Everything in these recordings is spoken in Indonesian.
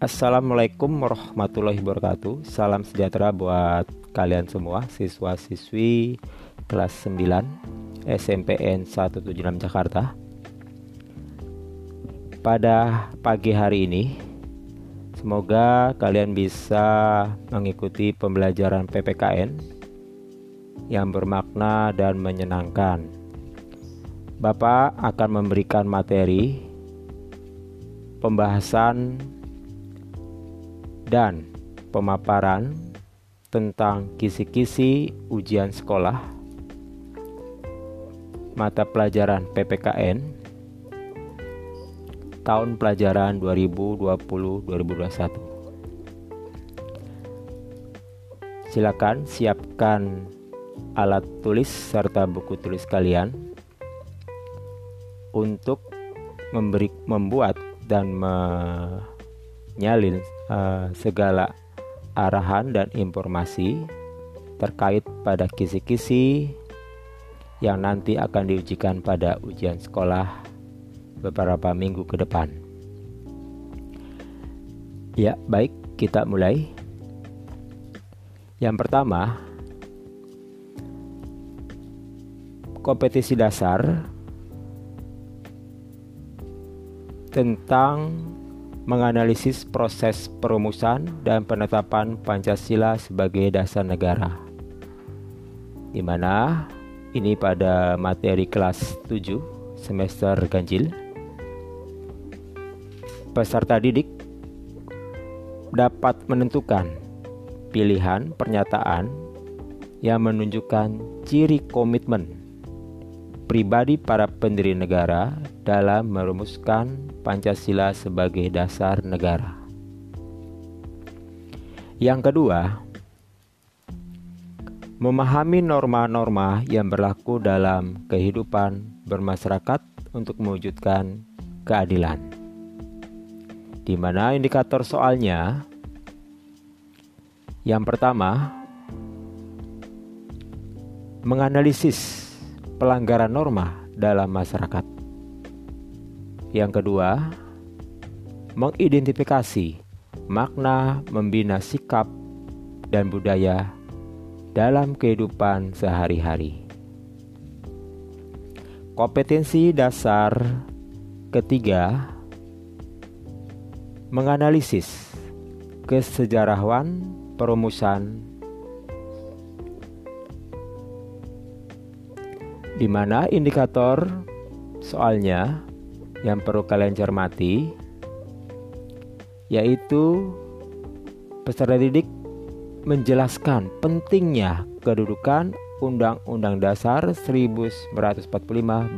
Assalamualaikum warahmatullahi wabarakatuh. Salam sejahtera buat kalian semua Siswa-siswi kelas 9 SMPN 176 Jakarta. Pada pagi hari ini Semoga kalian bisa mengikuti pembelajaran PPKN Yang bermakna dan menyenangkan. Bapak akan memberikan materi pembahasan dan pemaparan tentang kisi-kisi ujian sekolah mata pelajaran PPKN tahun pelajaran 2020-2021. Silakan siapkan alat tulis serta buku tulis kalian untuk memberi membuat dan menyalin uh, segala arahan dan informasi terkait pada kisi-kisi yang nanti akan diujikan pada ujian sekolah beberapa minggu ke depan. Ya, baik, kita mulai. Yang pertama, kompetisi dasar tentang menganalisis proses perumusan dan penetapan Pancasila sebagai dasar negara. Di mana ini pada materi kelas 7 semester ganjil. Peserta didik dapat menentukan pilihan pernyataan yang menunjukkan ciri komitmen pribadi para pendiri negara dalam merumuskan Pancasila sebagai dasar negara. Yang kedua, memahami norma-norma yang berlaku dalam kehidupan bermasyarakat untuk mewujudkan keadilan. Di mana indikator soalnya yang pertama menganalisis pelanggaran norma dalam masyarakat. Yang kedua, mengidentifikasi makna membina sikap dan budaya dalam kehidupan sehari-hari. Kompetensi dasar ketiga menganalisis kesejarahan perumusan di mana indikator soalnya yang perlu kalian cermati yaitu peserta didik menjelaskan pentingnya kedudukan Undang-Undang Dasar 1945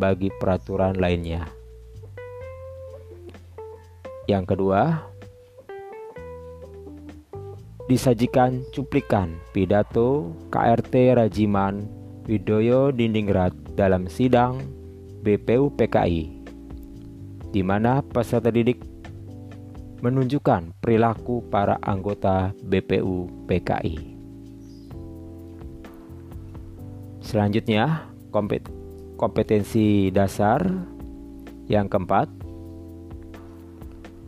bagi peraturan lainnya. Yang kedua, disajikan cuplikan pidato KRT Rajiman Widoyo Dindingrat dalam sidang BPU PKI di mana peserta didik menunjukkan perilaku para anggota BPU PKI. Selanjutnya, kompetensi dasar yang keempat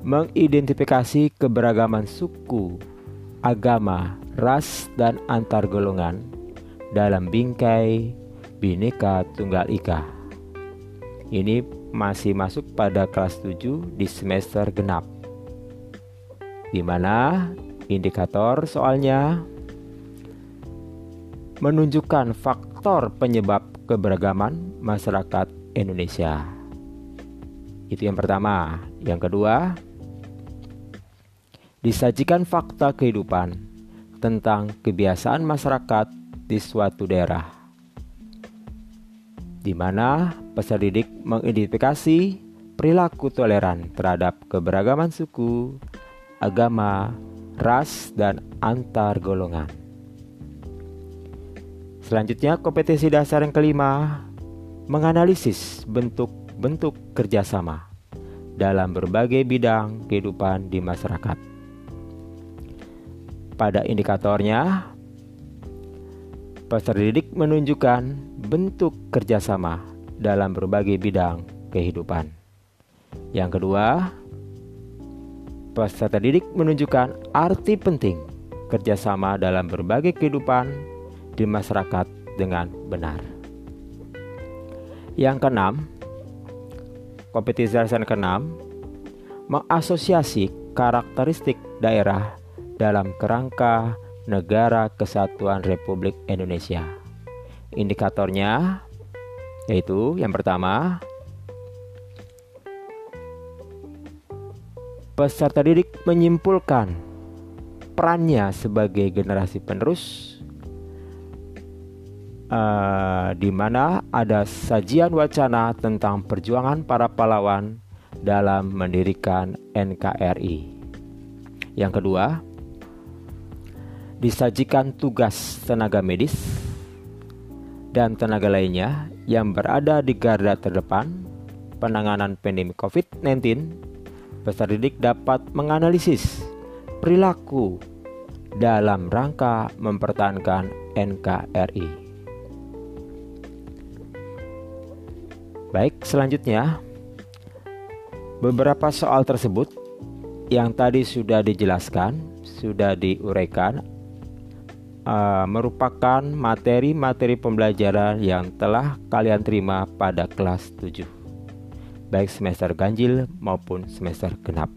mengidentifikasi keberagaman suku, agama, ras, dan antar golongan dalam bingkai Bhinneka Tunggal Ika. Ini masih masuk pada kelas 7 di semester genap. Di mana indikator soalnya menunjukkan faktor penyebab keberagaman masyarakat Indonesia. Itu yang pertama. Yang kedua, disajikan fakta kehidupan tentang kebiasaan masyarakat di suatu daerah di mana peserta didik mengidentifikasi perilaku toleran terhadap keberagaman suku, agama, ras, dan antar golongan. Selanjutnya, kompetensi dasar yang kelima menganalisis bentuk-bentuk kerjasama dalam berbagai bidang kehidupan di masyarakat. Pada indikatornya, peserta didik menunjukkan bentuk kerjasama dalam berbagai bidang kehidupan. Yang kedua, Peserta didik menunjukkan arti penting kerjasama dalam berbagai kehidupan di masyarakat dengan benar. Yang keenam, kompetisi dasar keenam mengasosiasi karakteristik daerah dalam kerangka negara kesatuan Republik Indonesia. Indikatornya yaitu yang pertama peserta didik menyimpulkan perannya sebagai generasi penerus uh, di mana ada sajian wacana tentang perjuangan para pahlawan dalam mendirikan NKRI. Yang kedua, disajikan tugas tenaga medis dan tenaga lainnya yang berada di garda terdepan penanganan pandemi COVID-19 peserta didik dapat menganalisis perilaku dalam rangka mempertahankan NKRI. Baik, selanjutnya beberapa soal tersebut yang tadi sudah dijelaskan, sudah diuraikan uh, merupakan materi-materi pembelajaran yang telah kalian terima pada kelas 7 baik semester ganjil maupun semester genap.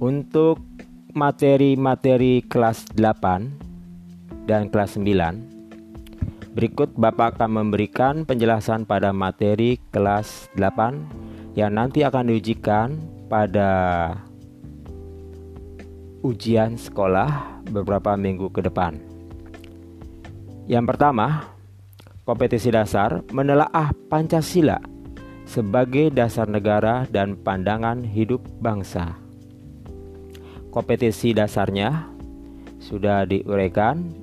Untuk materi-materi kelas 8 dan kelas 9, berikut Bapak akan memberikan penjelasan pada materi kelas 8 yang nanti akan diujikan pada ujian sekolah beberapa minggu ke depan. Yang pertama, kompetisi dasar menelaah Pancasila sebagai dasar negara dan pandangan hidup bangsa. Kompetisi dasarnya sudah diuraikan.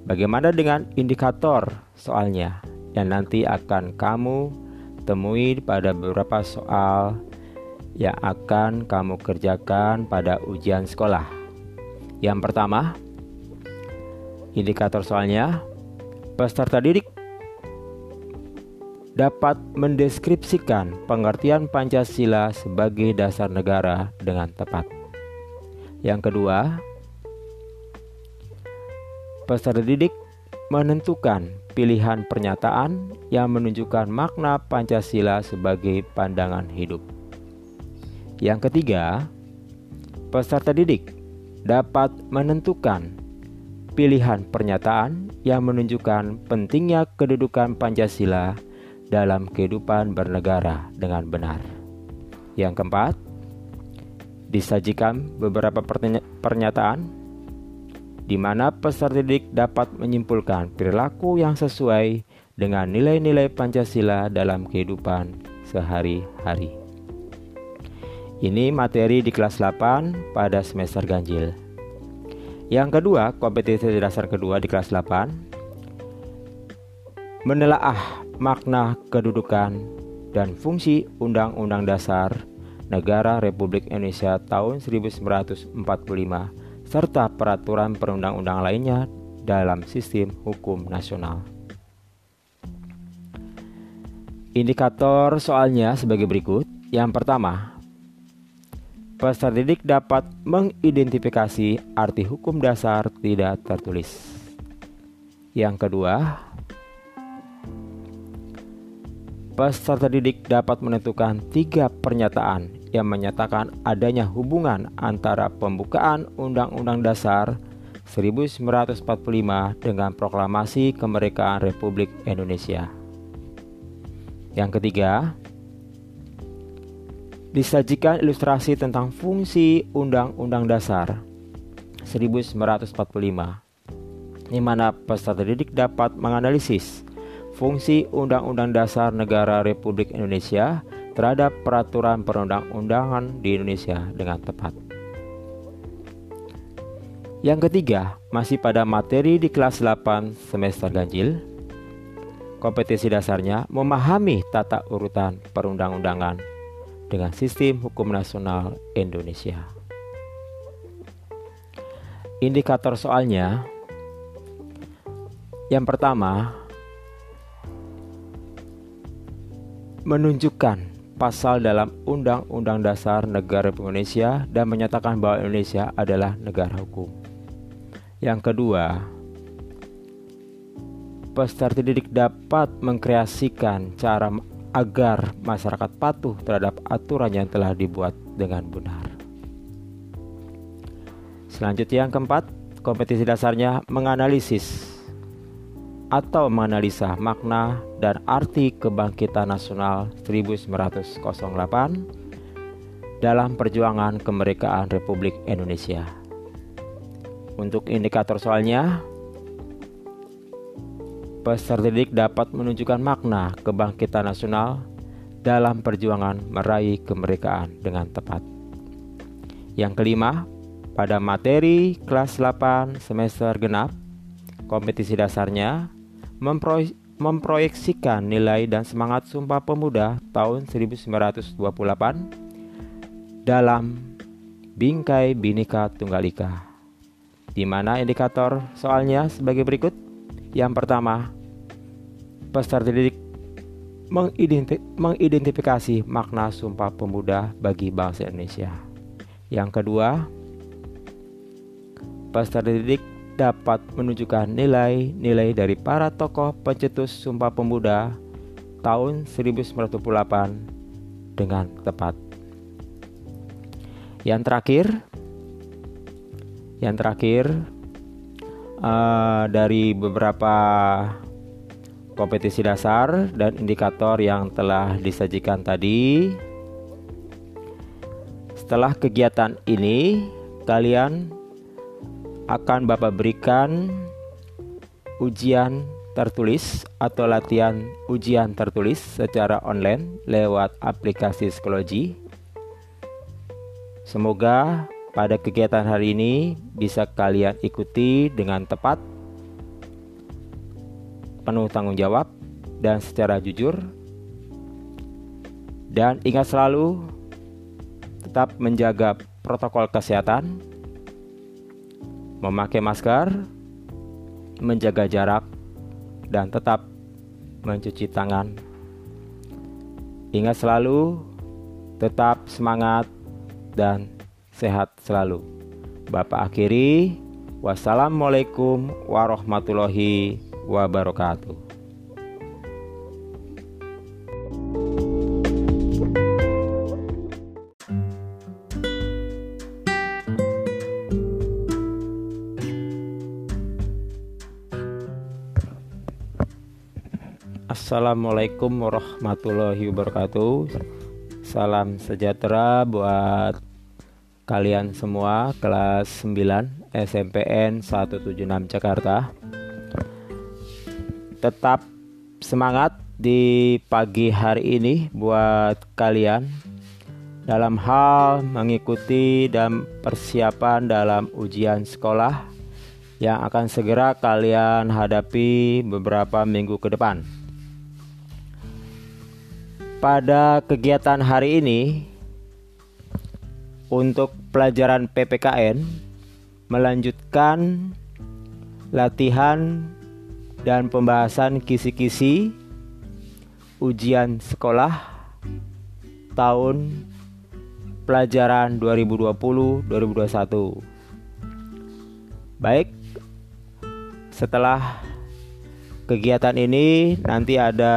Bagaimana dengan indikator soalnya yang nanti akan kamu temui pada beberapa soal yang akan kamu kerjakan pada ujian sekolah. Yang pertama, indikator soalnya peserta didik dapat mendeskripsikan pengertian Pancasila sebagai dasar negara dengan tepat. Yang kedua, peserta didik menentukan pilihan pernyataan yang menunjukkan makna Pancasila sebagai pandangan hidup. Yang ketiga, peserta didik dapat menentukan pilihan pernyataan yang menunjukkan pentingnya kedudukan Pancasila dalam kehidupan bernegara dengan benar. Yang keempat, disajikan beberapa pernyataan di mana peserta didik dapat menyimpulkan perilaku yang sesuai dengan nilai-nilai Pancasila dalam kehidupan sehari-hari. Ini materi di kelas 8 pada semester ganjil. Yang kedua, kompetisi dasar kedua di kelas 8 menelaah makna kedudukan dan fungsi Undang-Undang Dasar Negara Republik Indonesia tahun 1945 serta peraturan perundang-undangan lainnya dalam sistem hukum nasional. Indikator soalnya sebagai berikut. Yang pertama, peserta didik dapat mengidentifikasi arti hukum dasar tidak tertulis. Yang kedua, peserta didik dapat menentukan tiga pernyataan yang menyatakan adanya hubungan antara pembukaan Undang-Undang Dasar 1945 dengan proklamasi kemerdekaan Republik Indonesia. Yang ketiga, disajikan ilustrasi tentang fungsi Undang-Undang Dasar 1945 di mana peserta didik dapat menganalisis fungsi Undang-Undang Dasar Negara Republik Indonesia terhadap peraturan perundang-undangan di Indonesia dengan tepat. Yang ketiga, masih pada materi di kelas 8 semester ganjil, kompetisi dasarnya memahami tata urutan perundang-undangan dengan sistem hukum nasional Indonesia. Indikator soalnya yang pertama menunjukkan pasal dalam Undang-Undang Dasar Negara Indonesia dan menyatakan bahwa Indonesia adalah negara hukum. Yang kedua, peserta didik dapat mengkreasikan cara agar masyarakat patuh terhadap aturan yang telah dibuat dengan benar. Selanjutnya yang keempat, kompetisi dasarnya menganalisis atau menganalisa makna dan arti kebangkitan nasional 1908 dalam perjuangan kemerdekaan Republik Indonesia. Untuk indikator soalnya, peserta didik dapat menunjukkan makna kebangkitan nasional dalam perjuangan meraih kemerdekaan dengan tepat. Yang kelima, pada materi kelas 8 semester genap, kompetisi dasarnya memproy memproyeksikan nilai dan semangat Sumpah Pemuda tahun 1928 dalam Bingkai Binika Tunggal Ika. Di mana indikator soalnya sebagai berikut. Yang pertama, peserta didik mengidentifikasi makna Sumpah Pemuda bagi bangsa Indonesia. Yang kedua, peserta didik dapat menunjukkan nilai-nilai dari para tokoh pencetus Sumpah Pemuda tahun 1928 dengan tepat. Yang terakhir, yang terakhir uh, dari beberapa kompetisi dasar dan indikator yang telah disajikan tadi. Setelah kegiatan ini, kalian akan Bapak berikan ujian tertulis atau latihan ujian tertulis secara online lewat aplikasi psikologi. Semoga pada kegiatan hari ini bisa kalian ikuti dengan tepat, penuh tanggung jawab, dan secara jujur. Dan ingat selalu tetap menjaga protokol kesehatan memakai masker, menjaga jarak, dan tetap mencuci tangan. Ingat selalu, tetap semangat dan sehat selalu. Bapak akhiri, wassalamualaikum warahmatullahi wabarakatuh. Assalamualaikum warahmatullahi wabarakatuh Salam sejahtera buat kalian semua kelas 9 SMPN 176 Jakarta Tetap semangat di pagi hari ini buat kalian dalam hal mengikuti dan persiapan dalam ujian sekolah yang akan segera kalian hadapi beberapa minggu ke depan. Pada kegiatan hari ini untuk pelajaran PPKN melanjutkan latihan dan pembahasan kisi-kisi ujian sekolah tahun pelajaran 2020-2021. Baik, setelah Kegiatan ini nanti ada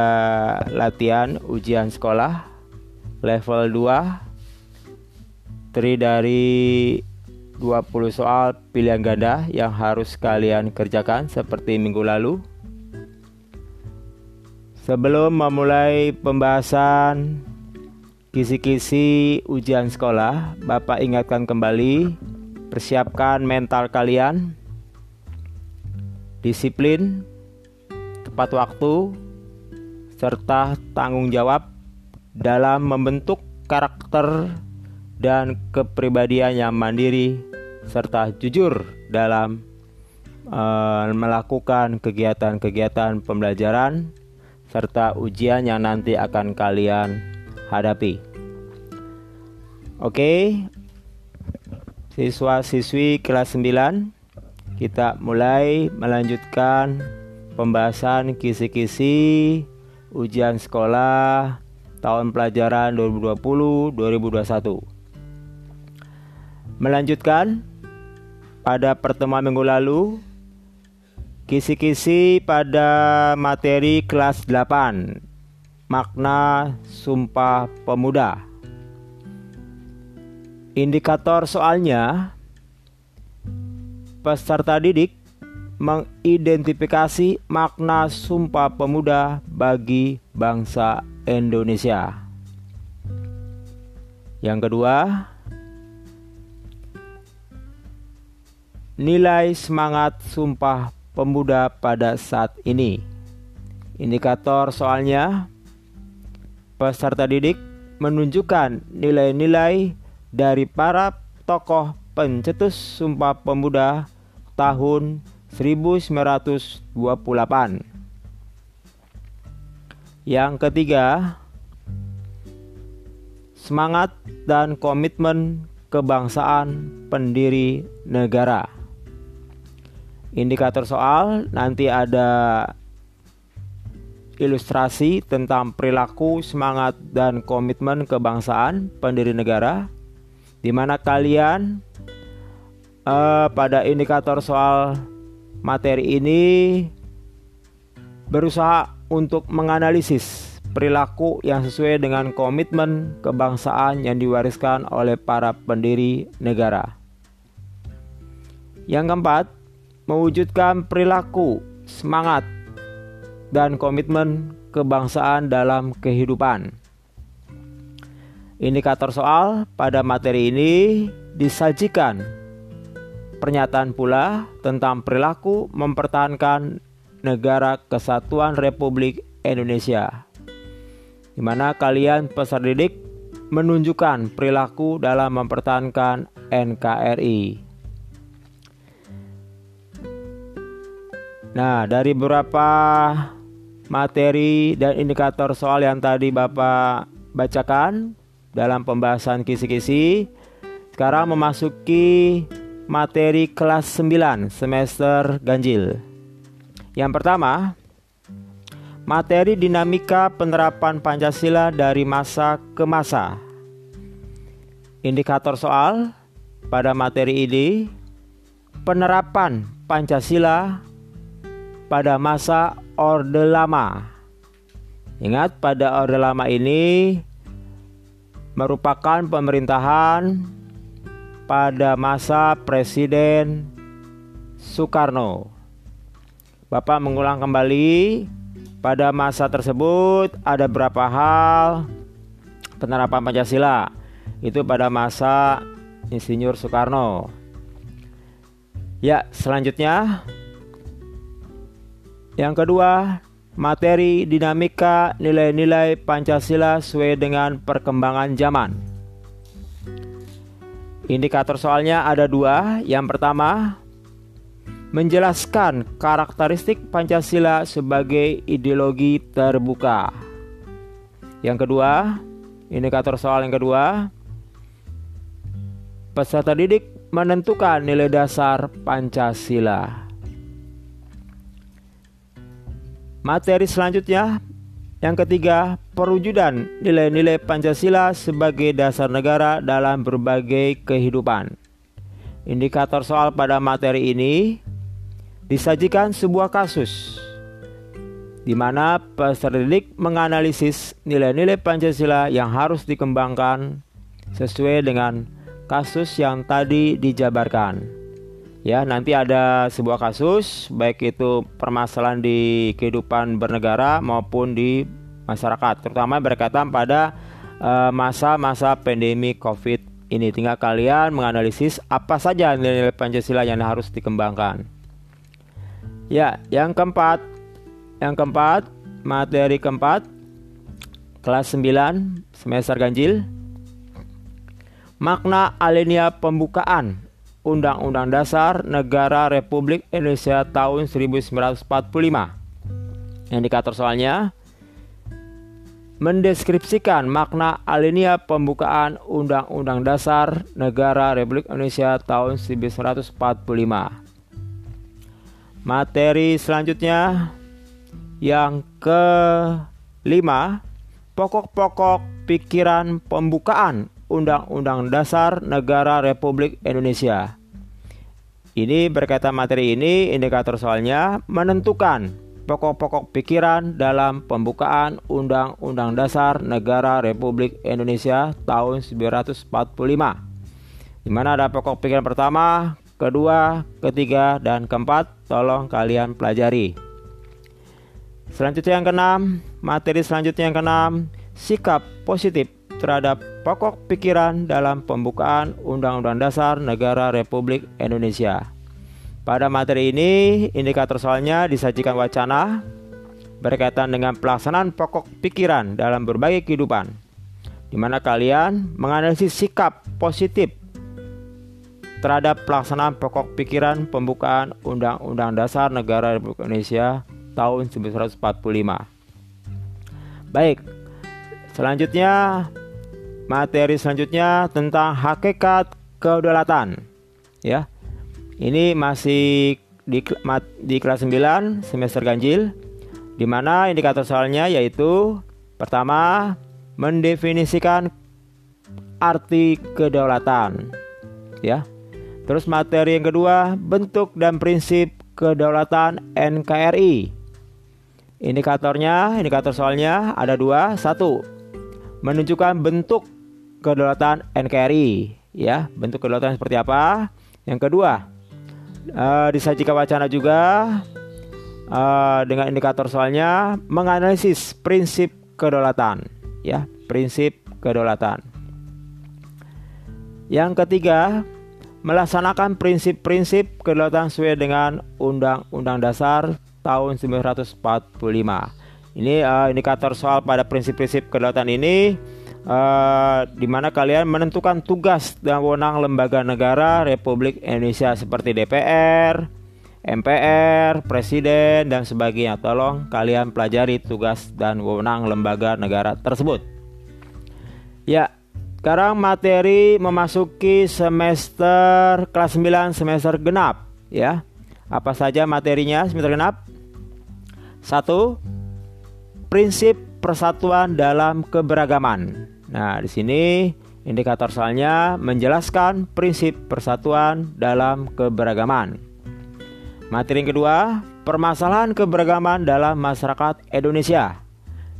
latihan ujian sekolah level 2 terdiri dari 20 soal pilihan ganda yang harus kalian kerjakan seperti minggu lalu. Sebelum memulai pembahasan kisi-kisi ujian sekolah, Bapak ingatkan kembali persiapkan mental kalian, disiplin, tepat waktu, serta tanggung jawab dalam membentuk karakter dan kepribadian yang mandiri serta jujur dalam uh, melakukan kegiatan-kegiatan pembelajaran serta ujian yang nanti akan kalian hadapi. Oke. Siswa-siswi kelas 9 kita mulai melanjutkan pembahasan kisi-kisi ujian sekolah tahun pelajaran 2020-2021. Melanjutkan pada pertemuan minggu lalu kisi-kisi pada materi kelas 8 makna Sumpah Pemuda. Indikator soalnya peserta didik mengidentifikasi makna Sumpah Pemuda bagi bangsa Indonesia. Yang kedua, nilai semangat Sumpah Pemuda pada saat ini. Indikator soalnya, peserta didik menunjukkan nilai-nilai dari para tokoh pencetus Sumpah Pemuda tahun 1928. Yang ketiga, semangat dan komitmen kebangsaan pendiri negara. Indikator soal nanti ada ilustrasi tentang perilaku, semangat, dan komitmen kebangsaan pendiri negara, di mana kalian uh, pada indikator soal materi ini berusaha untuk menganalisis perilaku yang sesuai dengan komitmen kebangsaan yang diwariskan oleh para pendiri negara. Yang keempat, mewujudkan perilaku, semangat, dan komitmen kebangsaan dalam kehidupan. Indikator soal pada materi ini disajikan pernyataan pula tentang perilaku mempertahankan negara kesatuan Republik Indonesia. Di mana kalian peserta didik menunjukkan perilaku dalam mempertahankan NKRI. Nah, dari beberapa materi dan indikator soal yang tadi Bapak bacakan dalam pembahasan kisi-kisi, sekarang memasuki materi kelas 9 semester ganjil. Yang pertama, materi dinamika penerapan Pancasila dari masa ke masa. Indikator soal pada materi ini penerapan Pancasila pada masa Orde Lama. Ingat pada Orde Lama ini merupakan pemerintahan pada masa Presiden Soekarno. Bapak mengulang kembali pada masa tersebut ada berapa hal penerapan Pancasila itu pada masa Insinyur Soekarno. Ya, selanjutnya yang kedua, materi dinamika nilai-nilai Pancasila sesuai dengan perkembangan zaman. Indikator soalnya ada dua. Yang pertama, menjelaskan karakteristik Pancasila sebagai ideologi terbuka. Yang kedua, indikator soal yang kedua, peserta didik menentukan nilai dasar Pancasila. Materi selanjutnya yang ketiga, perwujudan nilai-nilai Pancasila sebagai dasar negara dalam berbagai kehidupan. Indikator soal pada materi ini disajikan sebuah kasus di mana peserta didik menganalisis nilai-nilai Pancasila yang harus dikembangkan sesuai dengan kasus yang tadi dijabarkan. Ya, nanti ada sebuah kasus baik itu permasalahan di kehidupan bernegara maupun di masyarakat, terutama berkaitan pada eh, masa-masa uh, pandemi Covid ini. Tinggal kalian menganalisis apa saja nilai-nilai Pancasila yang harus dikembangkan. Ya, yang keempat, yang keempat, materi keempat, kelas 9 semester ganjil, makna alinea pembukaan Undang-Undang Dasar Negara Republik Indonesia tahun 1945. Indikator soalnya mendeskripsikan makna alinea pembukaan Undang-Undang Dasar Negara Republik Indonesia tahun 1945. Materi selanjutnya yang kelima pokok-pokok pikiran pembukaan Undang-Undang Dasar Negara Republik Indonesia. Ini berkaitan materi ini, indikator soalnya menentukan pokok-pokok pikiran dalam pembukaan Undang-Undang Dasar Negara Republik Indonesia tahun 1945. Di mana ada pokok pikiran pertama, kedua, ketiga, dan keempat. Tolong kalian pelajari. Selanjutnya yang keenam, materi selanjutnya yang keenam, sikap positif terhadap pokok pikiran dalam pembukaan Undang-Undang Dasar Negara Republik Indonesia. Pada materi ini, indikator soalnya disajikan wacana berkaitan dengan pelaksanaan pokok pikiran dalam berbagai kehidupan, di mana kalian menganalisis sikap positif terhadap pelaksanaan pokok pikiran pembukaan Undang-Undang Dasar Negara Republik Indonesia tahun 1945. Baik, selanjutnya materi selanjutnya tentang hakikat kedaulatan. Ya. Ini masih di, di kelas 9 semester ganjil di mana indikator soalnya yaitu pertama mendefinisikan arti kedaulatan ya. Terus materi yang kedua bentuk dan prinsip kedaulatan NKRI. Indikatornya, indikator soalnya ada dua. Satu, menunjukkan bentuk kedaulatan NKRI ya. Bentuk kedaulatan seperti apa? Yang kedua uh, disajikan wacana juga uh, dengan indikator soalnya menganalisis prinsip kedaulatan ya. Prinsip kedaulatan. Yang ketiga melaksanakan prinsip-prinsip kedaulatan sesuai dengan Undang-Undang Dasar tahun 1945 ini uh, indikator soal pada prinsip-prinsip kedaulatan ini uh, di mana kalian menentukan tugas dan wewenang lembaga negara Republik Indonesia seperti DPR, MPR, Presiden dan sebagainya. Tolong kalian pelajari tugas dan wewenang lembaga negara tersebut. Ya, sekarang materi memasuki semester kelas 9 semester genap ya. Apa saja materinya semester genap? Satu, prinsip persatuan dalam keberagaman. Nah, di sini indikator soalnya menjelaskan prinsip persatuan dalam keberagaman. Materi yang kedua, permasalahan keberagaman dalam masyarakat Indonesia.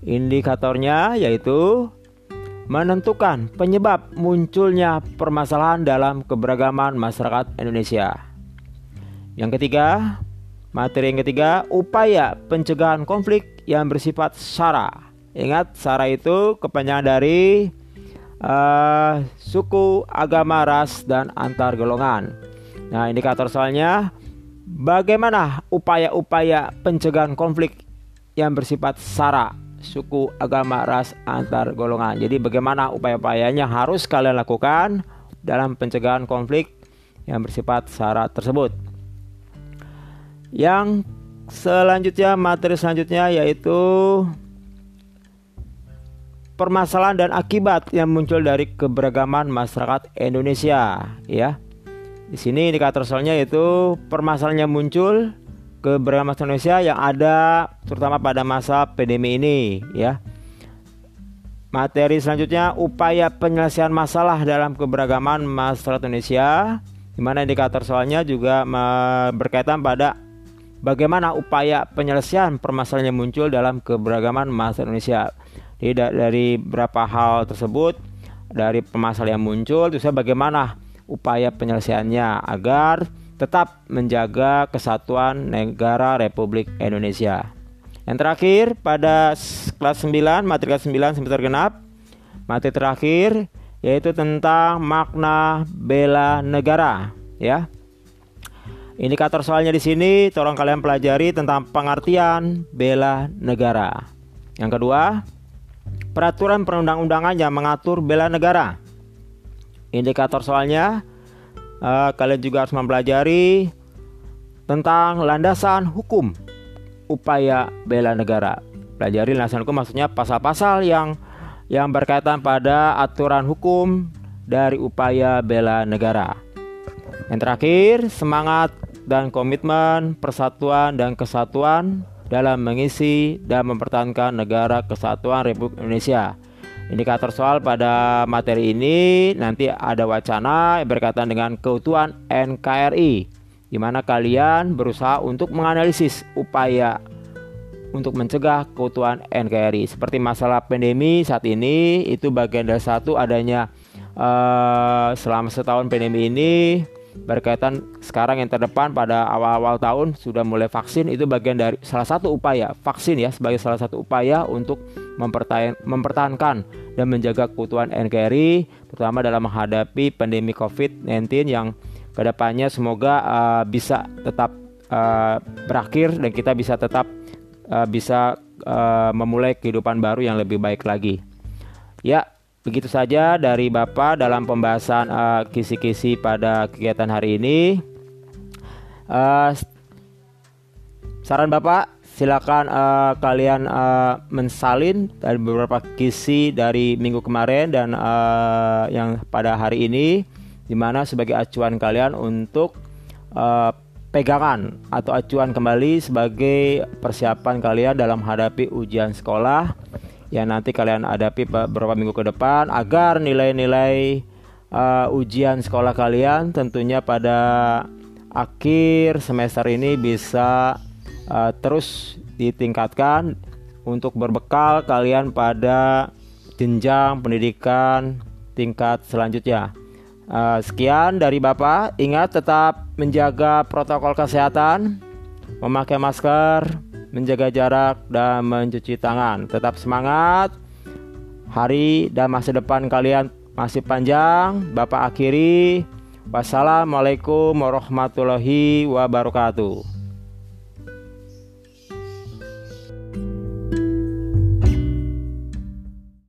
Indikatornya yaitu menentukan penyebab munculnya permasalahan dalam keberagaman masyarakat Indonesia. Yang ketiga, materi yang ketiga, upaya pencegahan konflik yang bersifat SARA. Ingat, SARA itu kepanjangan dari uh, suku, agama, ras, dan antar golongan. Nah, indikator soalnya bagaimana upaya-upaya pencegahan konflik yang bersifat SARA, suku, agama, ras, antar golongan. Jadi bagaimana upaya-upayanya harus kalian lakukan dalam pencegahan konflik yang bersifat SARA tersebut. Yang Selanjutnya materi selanjutnya yaitu permasalahan dan akibat yang muncul dari keberagaman masyarakat Indonesia ya. Di sini indikator soalnya yaitu permasalahan yang muncul keberagaman masyarakat Indonesia yang ada terutama pada masa pandemi ini ya. Materi selanjutnya upaya penyelesaian masalah dalam keberagaman masyarakat Indonesia di mana indikator soalnya juga berkaitan pada bagaimana upaya penyelesaian permasalahan yang muncul dalam keberagaman masyarakat Indonesia. Jadi dari beberapa hal tersebut, dari permasalahan yang muncul, itu bagaimana upaya penyelesaiannya agar tetap menjaga kesatuan negara Republik Indonesia. Yang terakhir pada kelas 9, materi kelas 9 semester genap, materi terakhir yaitu tentang makna bela negara, ya. Indikator soalnya di sini tolong kalian pelajari tentang pengertian bela negara. Yang kedua, peraturan perundang-undangan yang mengatur bela negara. Indikator soalnya uh, kalian juga harus mempelajari tentang landasan hukum upaya bela negara. Pelajari landasan hukum maksudnya pasal-pasal yang yang berkaitan pada aturan hukum dari upaya bela negara. Yang terakhir, semangat dan komitmen persatuan dan kesatuan dalam mengisi dan mempertahankan negara kesatuan Republik Indonesia. Indikator soal pada materi ini nanti ada wacana yang berkaitan dengan keutuhan NKRI di mana kalian berusaha untuk menganalisis upaya untuk mencegah keutuhan NKRI seperti masalah pandemi saat ini itu bagian dari satu adanya uh, selama setahun pandemi ini berkaitan sekarang yang terdepan pada awal-awal tahun sudah mulai vaksin itu bagian dari salah satu upaya vaksin ya sebagai salah satu upaya untuk mempertahankan dan menjaga keutuhan NKRI terutama dalam menghadapi pandemi COVID-19 yang ke depannya semoga uh, bisa tetap uh, berakhir dan kita bisa tetap uh, bisa uh, memulai kehidupan baru yang lebih baik lagi. Ya, Begitu saja dari Bapak dalam pembahasan eh, kisi-kisi uh, pada kegiatan hari ini. Uh, saran Bapak, silakan uh, kalian uh, mensalin dari beberapa kisi dari minggu kemarin dan uh, yang pada hari ini, di mana sebagai acuan kalian untuk uh, pegangan atau acuan kembali sebagai persiapan kalian dalam menghadapi ujian sekolah yang nanti kalian hadapi beberapa minggu ke depan agar nilai-nilai uh, ujian sekolah kalian tentunya pada akhir semester ini bisa uh, terus ditingkatkan untuk berbekal kalian pada jenjang pendidikan tingkat selanjutnya. Uh, sekian dari Bapak. Ingat tetap menjaga protokol kesehatan, memakai masker, menjaga jarak, dan mencuci tangan. Tetap semangat. Hari dan masa depan kalian masih panjang. Bapak akhiri. Wassalamualaikum warahmatullahi wabarakatuh.